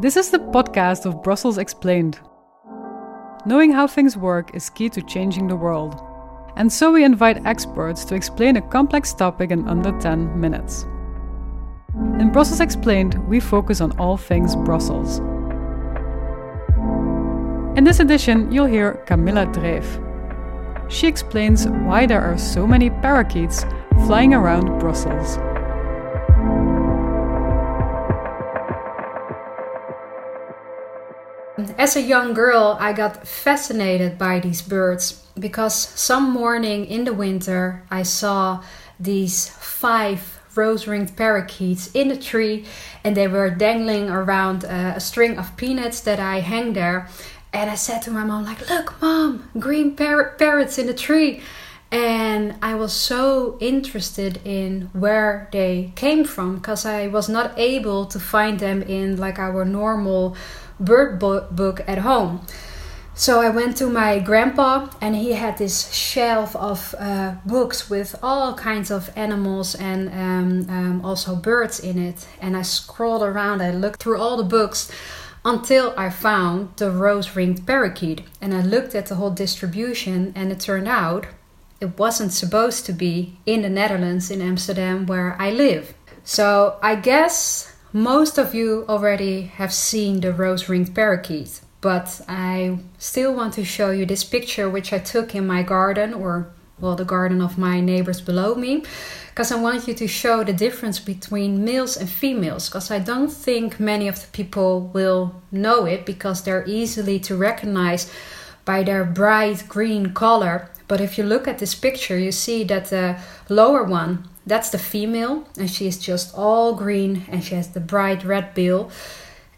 This is the podcast of Brussels Explained. Knowing how things work is key to changing the world. And so we invite experts to explain a complex topic in under 10 minutes. In Brussels Explained, we focus on all things Brussels. In this edition, you'll hear Camilla Dreef. She explains why there are so many parakeets flying around Brussels. As a young girl, I got fascinated by these birds because some morning in the winter I saw these five rose ringed parakeets in a tree and they were dangling around a, a string of peanuts that I hang there. And I said to my mom, like, look, mom, green par- parrots in the tree. And I was so interested in where they came from because I was not able to find them in like our normal bird book at home. So I went to my grandpa, and he had this shelf of uh, books with all kinds of animals and um, um, also birds in it. And I scrolled around, I looked through all the books until I found the rose ringed parakeet. And I looked at the whole distribution, and it turned out it wasn't supposed to be in the Netherlands, in Amsterdam, where I live. So I guess most of you already have seen the rose ringed parakeet, but I still want to show you this picture which I took in my garden or well the garden of my neighbors below me because I want you to show the difference between males and females because I don't think many of the people will know it because they're easily to recognize by their bright green color but if you look at this picture you see that the lower one that's the female, and she is just all green and she has the bright red bill.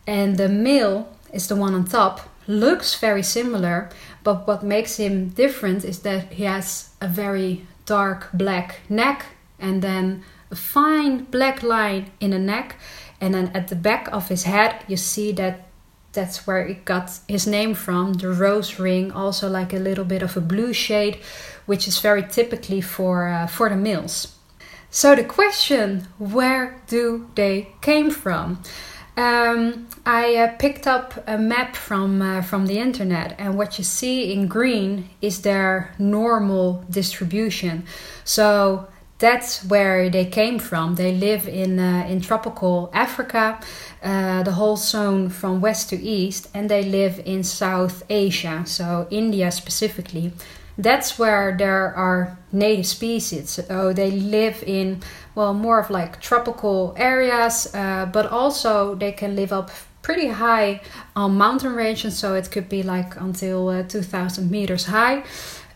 And the male is the one on top, looks very similar, but what makes him different is that he has a very dark black neck and then a fine black line in the neck. And then at the back of his head, you see that that's where it got his name from the rose ring also like a little bit of a blue shade which is very typically for uh, for the males so the question, where do they came from? Um, I uh, picked up a map from uh, from the internet, and what you see in green is their normal distribution. So that's where they came from. They live in uh, in tropical Africa, uh, the whole zone from west to east, and they live in South Asia, so India specifically that's where there are native species. So they live in, well, more of like tropical areas, uh, but also they can live up pretty high on mountain ranges. So it could be like until uh, 2000 meters high.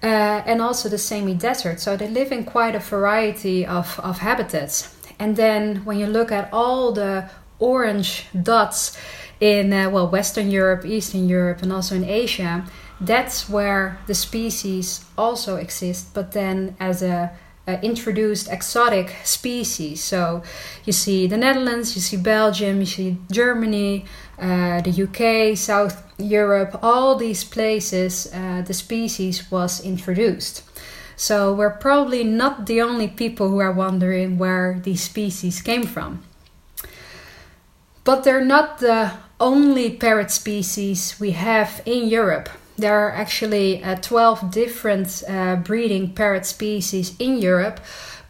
Uh, and also the semi desert. So they live in quite a variety of, of habitats. And then when you look at all the orange dots in, uh, well, Western Europe, Eastern Europe, and also in Asia, that's where the species also exist, but then as a, a, introduced exotic species. So you see the Netherlands, you see Belgium, you see Germany, uh, the UK, South Europe, all these places uh, the species was introduced. So we're probably not the only people who are wondering where these species came from. But they're not the only parrot species we have in Europe there are actually uh, 12 different uh, breeding parrot species in Europe,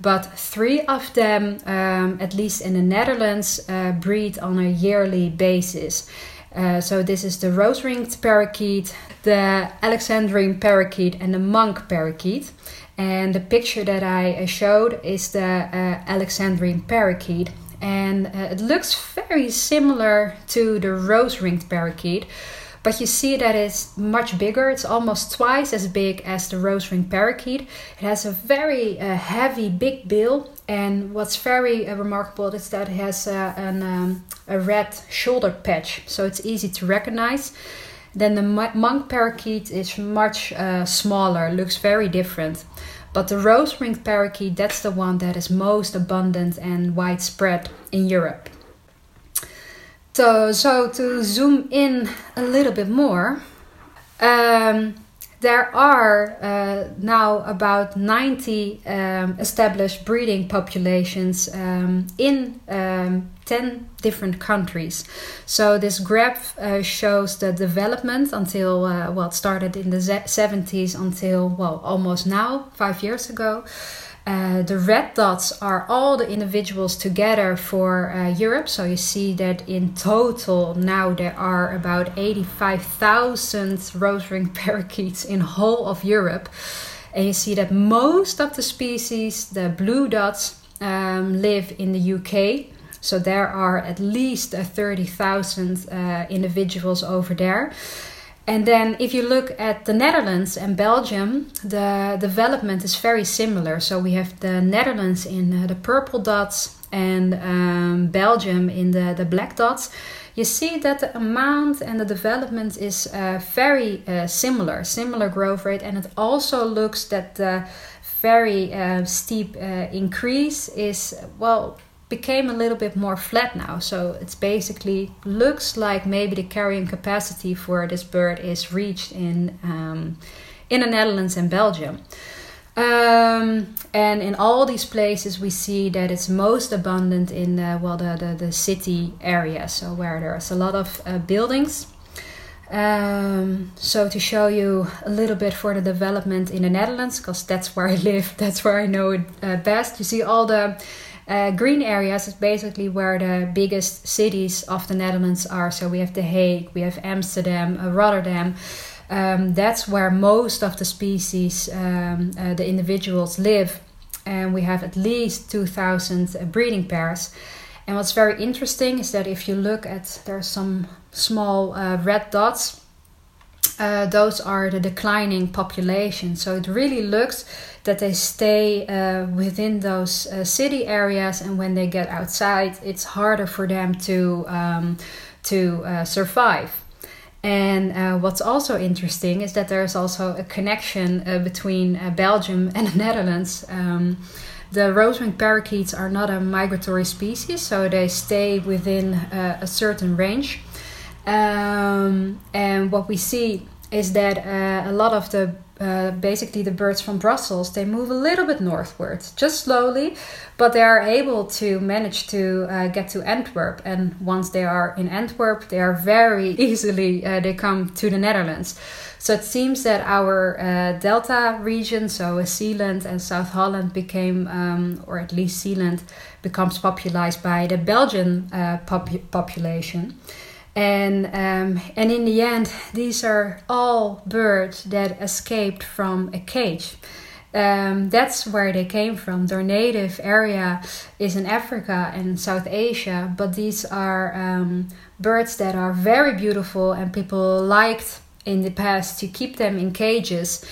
but three of them, um, at least in the Netherlands, uh, breed on a yearly basis. Uh, so this is the rose-ringed parakeet, the Alexandrine parakeet, and the monk parakeet. And the picture that I uh, showed is the uh, Alexandrine parakeet, and it looks very similar to the rose-ringed parakeet but you see that it's much bigger. It's almost twice as big as the rose ring parakeet. It has a very uh, heavy, big bill, and what's very uh, remarkable is that it has uh, an, um, a red shoulder patch, so it's easy to recognize. Then the monk parakeet is much uh, smaller, looks very different. But the rose ringed parakeet, that's the one that is most abundant and widespread in Europe. So, so to zoom in a little bit more, um, there are uh, now about 90 um, established breeding populations um, in um, 10 different countries. So this graph uh, shows the development until, uh, well, it started in the 70s until, well, almost now, five years ago. Uh, the red dots are all the individuals together for uh, Europe. So you see that in total now there are about 85,000 rose-ringed parakeets in whole of Europe. And you see that most of the species, the blue dots, um, live in the UK. So there are at least uh, 30,000 uh, individuals over there. And then, if you look at the Netherlands and Belgium, the development is very similar. So, we have the Netherlands in uh, the purple dots and um, Belgium in the, the black dots. You see that the amount and the development is uh, very uh, similar, similar growth rate, and it also looks that the very uh, steep uh, increase is well became a little bit more flat now. So it's basically looks like maybe the carrying capacity for this bird is reached in um, in the Netherlands and Belgium. Um, and in all these places, we see that it's most abundant in uh, well the, the, the city area, so where there's a lot of uh, buildings. Um, so to show you a little bit for the development in the Netherlands, because that's where I live, that's where I know it uh, best. You see all the uh, green areas is basically where the biggest cities of the Netherlands are. So we have The Hague, we have Amsterdam, uh, Rotterdam. Um, that's where most of the species, um, uh, the individuals live. And we have at least 2,000 breeding pairs. And what's very interesting is that if you look at, there are some small uh, red dots. Uh, those are the declining population. So it really looks that they stay uh, within those uh, city areas, and when they get outside, it's harder for them to um, to uh, survive. And uh, what's also interesting is that there's also a connection uh, between uh, Belgium and the Netherlands. Um, the rose-ringed parakeets are not a migratory species, so they stay within a certain range. Um, and what we see is that uh, a lot of the uh, basically the birds from Brussels they move a little bit northward, just slowly, but they are able to manage to uh, get to Antwerp. And once they are in Antwerp, they are very easily uh, they come to the Netherlands. So it seems that our uh, Delta region, so Zeeland and South Holland, became, um, or at least Zeeland, becomes popularized by the Belgian uh, pop- population and um, and in the end these are all birds that escaped from a cage. Um, that's where they came from. Their native area is in africa and south asia but these are um, birds that are very beautiful and people liked in the past to keep them in cages.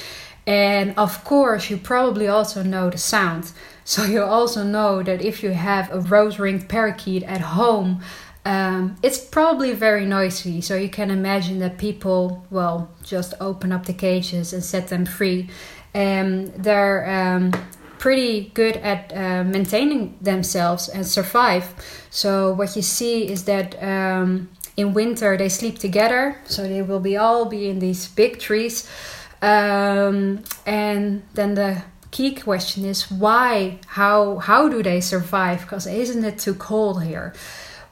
And of course you probably also know the sound. So you also know that if you have a rose-ringed parakeet at home um, it's probably very noisy, so you can imagine that people, well, just open up the cages and set them free. Um, they're um, pretty good at uh, maintaining themselves and survive. So, what you see is that um, in winter they sleep together, so they will be all be in these big trees. Um, and then the key question is why? How how do they survive? Because isn't it too cold here?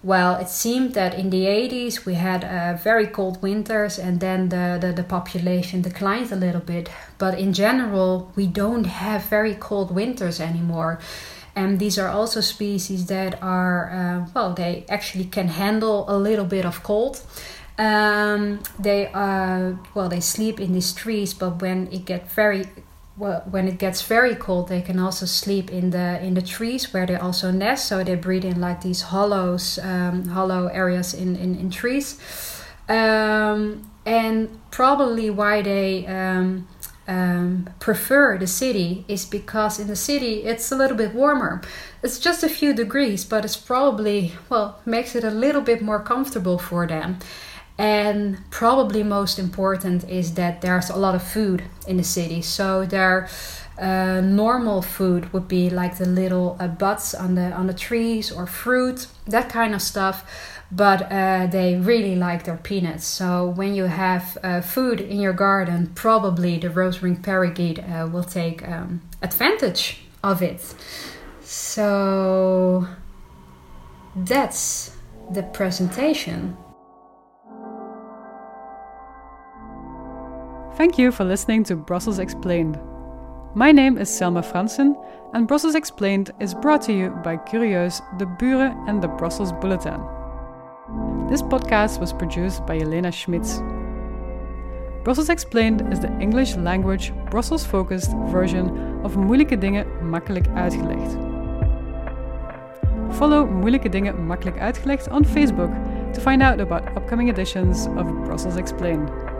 Well, it seemed that in the 80s we had uh, very cold winters and then the, the, the, population declined a little bit. But in general, we don't have very cold winters anymore. And these are also species that are, uh, well, they actually can handle a little bit of cold. Um, they uh, well, they sleep in these trees, but when it gets very well, when it gets very cold, they can also sleep in the in the trees where they also nest. So they breed in like these hollows, um, hollow areas in in, in trees. Um, and probably why they um, um, prefer the city is because in the city it's a little bit warmer. It's just a few degrees, but it's probably well makes it a little bit more comfortable for them. And probably most important is that there's a lot of food in the city. So there, Uh, normal food would be like the little uh, buds on the on the trees or fruit, that kind of stuff. But uh, they really like their peanuts. So when you have uh, food in your garden, probably the rose-ringed parakeet uh, will take um, advantage of it. So that's the presentation. Thank you for listening to Brussels Explained. My name is Selma Fransen, and Brussels Explained is brought to you by Curieus, De Buren, and the Brussels Bulletin. This podcast was produced by Elena Schmitz. Brussels Explained is the English language, Brussels focused version of Moeilijke Dingen Makkelijk Uitgelegd. Follow Moeilijke Dingen Makkelijk Uitgelegd on Facebook to find out about upcoming editions of Brussels Explained.